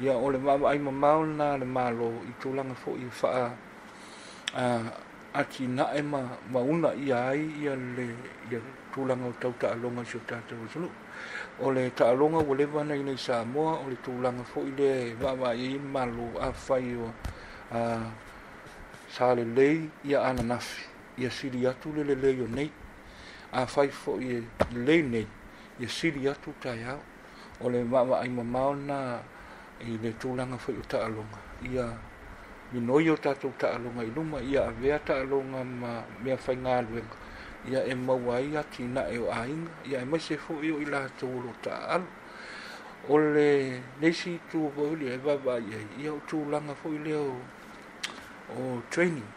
ia o le maama ai mamao lana le malo i tulaga foʻi e faa uh, atinaʻe ma mauna ia ai ia le ia tulaga o tautaaloga i so tatou asoluu o le taaloga ua leva ana inei samoa o le tulaga foʻi le vaavaiai malo afai o uh, sa lelei ia ananafi ia sili atu le lelei o nei afai foʻi e lelei nei ia sili atu taeao o le vaavaai mamao na i le tūlanga whai o taalonga. Ia minoi o tātou taalonga i luma, ia avea taalonga ma mea whai ngā luenga. Ia e mawai a ki na e o ainga, ia e maise fō i o i lātou o taalo. O le nesi tū vauli e vavai e, ia o tūlanga whai leo o training.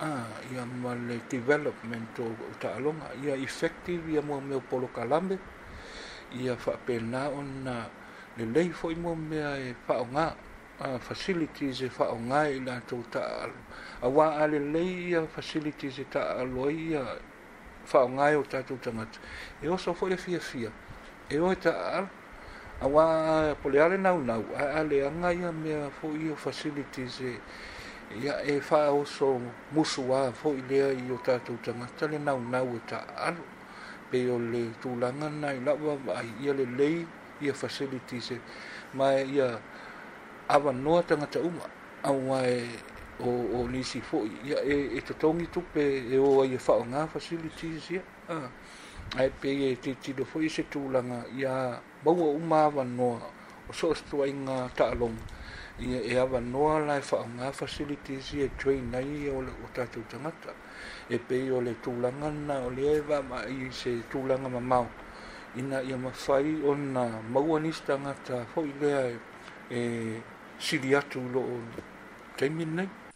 Ah, ia ma le development o taalonga, ia effective, ia mua meo polo kalambe, ia whapena o na le lei foi mo me e pa o nga a facilities e fa o nga e la total a wa a le lei a facilities e ta a loia fa o nga e o tatu tamat e o so foi fia fia e o ta a wa pole ale na una a ale a nga ia me a fo io facilities e ia e fa o so musu wa fo i le i o tatu tamat tale na una u e ta a pe o le tulanga na i la wa ai ia le lei ia facilities se mai ia ava noa tanga ta uma au mai o o nisi fo ia e e to tongi tu e o ia e fa nga facilities ia a ai pe e ti ti do foi se tu ia bau uma ava noa o so sto inga ta long ia e ava noa lai fa nga facilities ia train nai o o ta tu e pe o le tu langa na o le va mai se tu langa ma mau ina ia mafai ona maua nisi tagata hoi lea e, e siliatu loo taimi nai